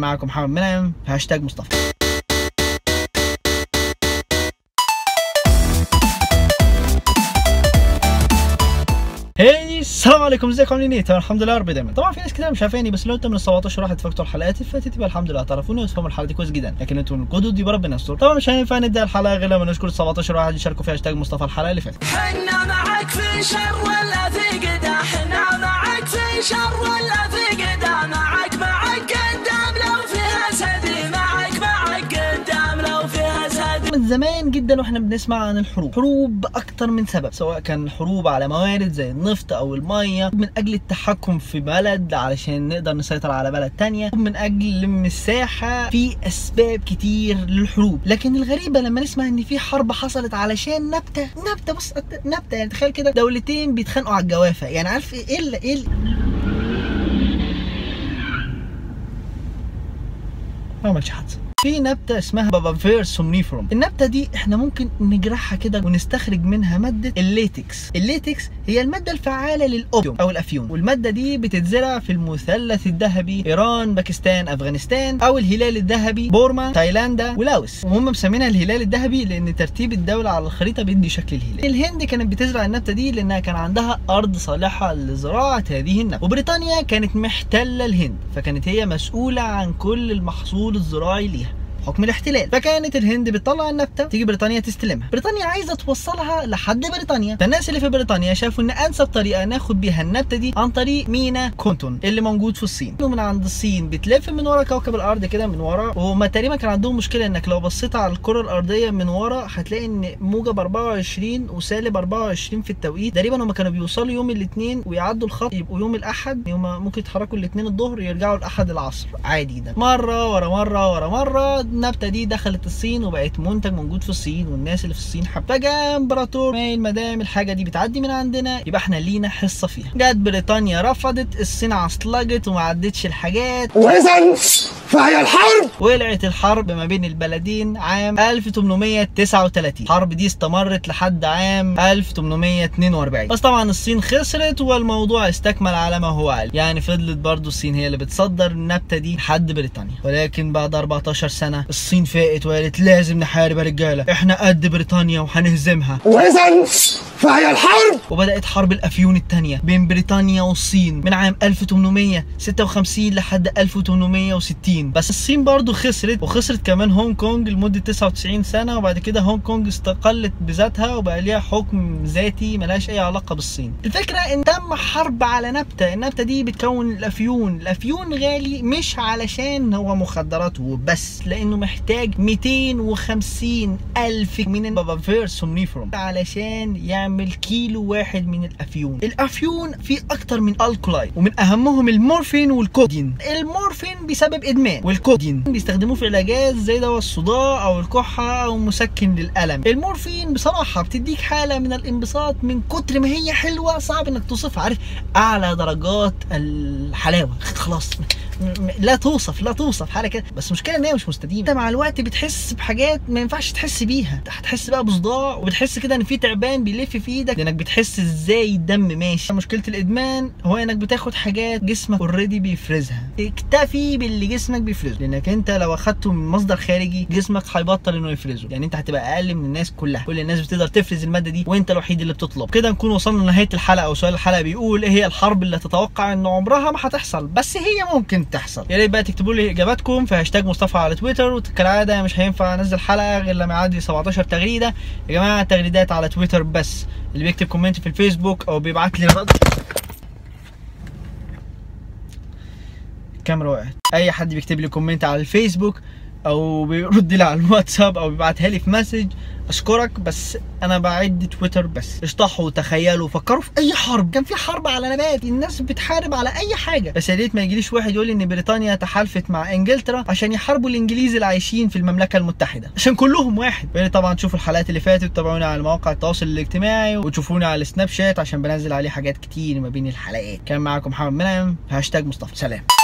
معكم محمد منعم هاشتاج مصطفى. السلام عليكم ازيكم؟ عاملين إيه؟ الحمد لله رب دايما. طبعا في ناس كتير مش عارفاني بس لو انت من ال 17 واحد على الحلقات اللي فاتت يبقى الحمد لله تعرفوني وتفهموا الحلقة دي كويس جدا. لكن أنتوا من الجدد يبقى ربنا يستر. طبعا مش هينفع نبدأ الحلقة غير لما نشكر ال 17 واحد يشاركوا في هاشتاج مصطفى الحلقة اللي فاتت. حنا معك في شر ولا في قدا حنا معك في شر زمان جدا وإحنا بنسمع عن الحروب. حروب باكتر من سبب سواء كان حروب على موارد زي النفط أو المية من أجل التحكم في بلد علشان نقدر نسيطر على بلد تانية من أجل مساحه في أسباب كتير للحروب. لكن الغريبة لما نسمع إن في حرب حصلت علشان نبتة نبتة بص نبتة. يعني تخيل كده دولتين بيتخانقوا على الجوافة. يعني عارف إيه ال إيه ال- ما عملش حادثة. في نبتة اسمها Papaver somniferum النبتة دي إحنا ممكن نجرحها كده ونستخرج منها مادة ال latex. ال latex هي المادة الفعالة لل opium أو الافيون والمادة دي بتتزرع في المثلث الذهبي إيران باكستان أفغانستان أو الهلال الذهبي بورما تايلاندا ولاوس. وهم مسمينها الهلال الذهبي لأن ترتيب الدولة على الخريطة بيدي شكل الهلال. الهند كانت بتزرع النبتة دي لأنها كان عندها أرض صالحة لزراعة هذه النبتة. وبريطانيا كانت محتلة الهند فكانت هي مسؤولة عن كل المحصول الزراعي ليها. حكم الاحتلال. فكانت الهند بتطلع النبتة تيجي بريطانيا تستلمها. بريطانيا عايزة توصلها لحد بريطانيا. فالناس اللي في بريطانيا شافوا إن أنسب طريقة ناخد بيها النبتة دي عن طريق مينا كونتون اللي موجود في الصين. ومن عند الصين بتلف من ورا كوكب الأرض كده من ورا وهما تقريبا كان عندهم مشكلة إنك لو بصيت على الكرة الأرضية من ورا هتلاقي إن موجب 24 وسالب 24 في التوقيت. تقريبا هما كانوا بيوصلوا يوم الاثنين ويعدوا الخط يبقوا يوم الأحد. هما ممكن يتحركوا الاثنين الظهر يرجعوا الأحد العصر. عادي جدا. مرة ورا مرة ورا مرة النبتة دي دخلت الصين وبقت منتج موجود في الصين والناس اللي في الصين حابة فجاء امبراطور قايل ما دام الحاجة دي بتعدي من عندنا يبقى إحنا لينا حصة فيها. جت بريطانيا رفضت الصين عصلجت وما عدتش الحاجات. فهي الحرب! ولعت الحرب ما بين البلدين عام 1839 الحرب دي استمرت لحد عام 1842 بس طبعا الصين خسرت والموضوع استكمل على ما هو عليه يعني فضلت برضو الصين هي اللي بتصدر النبتة دي لحد بريطانيا. ولكن بعد 14 سنة الصين فاقت وقالت لازم نحارب يا رجالة. إحنا قد بريطانيا وهنهزمها. وإذا فهي الحرب! وبدأت حرب الأفيون الثانية بين بريطانيا والصين من عام 1856 لحد 1860 بس الصين برضو خسرت وخسرت كمان هونج كونج لمدة 99 سنة وبعد كده هونج كونج استقلت بذاتها وبقى ليها حكم ذاتي ملهاش أي علاقة بالصين. الفكرة إن تم حرب على نبتة النبتة دي بتكون الأفيون. الأفيون غالي مش علشان هو مخدرات وبس لأنه محتاج 250 ألف من ال Papaver somniferum علشان يعمل كيلو واحد من الأفيون. الأفيون فيه أكتر من alkaloid ومن أهمهم المورفين والكودين. المورفين بيسبب إدمان والكودين بيستخدموه في علاجات زي دواء الصداع أو الكحة أو مسكن للألم. المورفين بصراحة بتديك حالة من الانبساط من كتر ما هي حلوة صعب إنك توصفها عارف؟ أعلى درجات الحلاوة. خلاص. لا توصف لا توصف حاله كده. بس المشكلة إن هي مش مستديمة. أنت مع الوقت بتحس بحاجات ما ينفعش تحس بيها. هتحس بقى بصداع وبتحس كده إن في تعبان بيلف في إيدك. لأنك بتحس إزاي الدم ماشي. مشكلة الإدمان هو إنك بتاخد حاجات جسمك already بيفرزها. اكتفي باللي جسمك بيفرزه. لأنك أنت لو أخدته من مصدر خارجي جسمك هيبطل إنه يفرزه. يعني أنت هتبقى أقل من الناس كلها. كل الناس بتقدر تفرز المادة دي وأنت الوحيد اللي بتطلب. كده نكون وصلنا لنهاية الحلقة. أو سؤال الحلقة بيقول إيه هي الحرب اللي تتوقع إن عمرها ما هتحصل؟ بس هي ممكن تحصل يا ريت بقى تكتبوا لي إجاباتكم في هاشتاج مصطفى على تويتر. وكالعاده مش هينفع أنزل حلقة غير لما يعدي 17 تغريدة. يا جماعة التغريدات على تويتر بس. اللي بيكتب comment في الفيسبوك أو بيبعت لي رد. الكاميرا وقعت. أي حد بيكتب لي comment على الفيسبوك أو بيرد لي على الواتساب أو بيبعتها لي في message أشكرك بس أنا بعد تويتر بس. اشطحوا وتخيلوا فكروا في أي حرب. كان في حرب على نبات. الناس بتحارب على أي حاجة. بس يا ريت ما يجيليش واحد يقول لي إن بريطانيا تحالفت مع إنجلترا عشان يحاربوا الإنجليز اللي عايشين في المملكة المتحدة. عشان كلهم واحد. ريت طبعا تشوفوا الحلقات اللي فاتت وتتابعوني على مواقع التواصل الاجتماعي وتشوفوني على السناب شات عشان بنزل عليه حاجات كتير ما بين الحلقات. كان معاكم محمد منعم. هاشتاج مصطفى. سلام.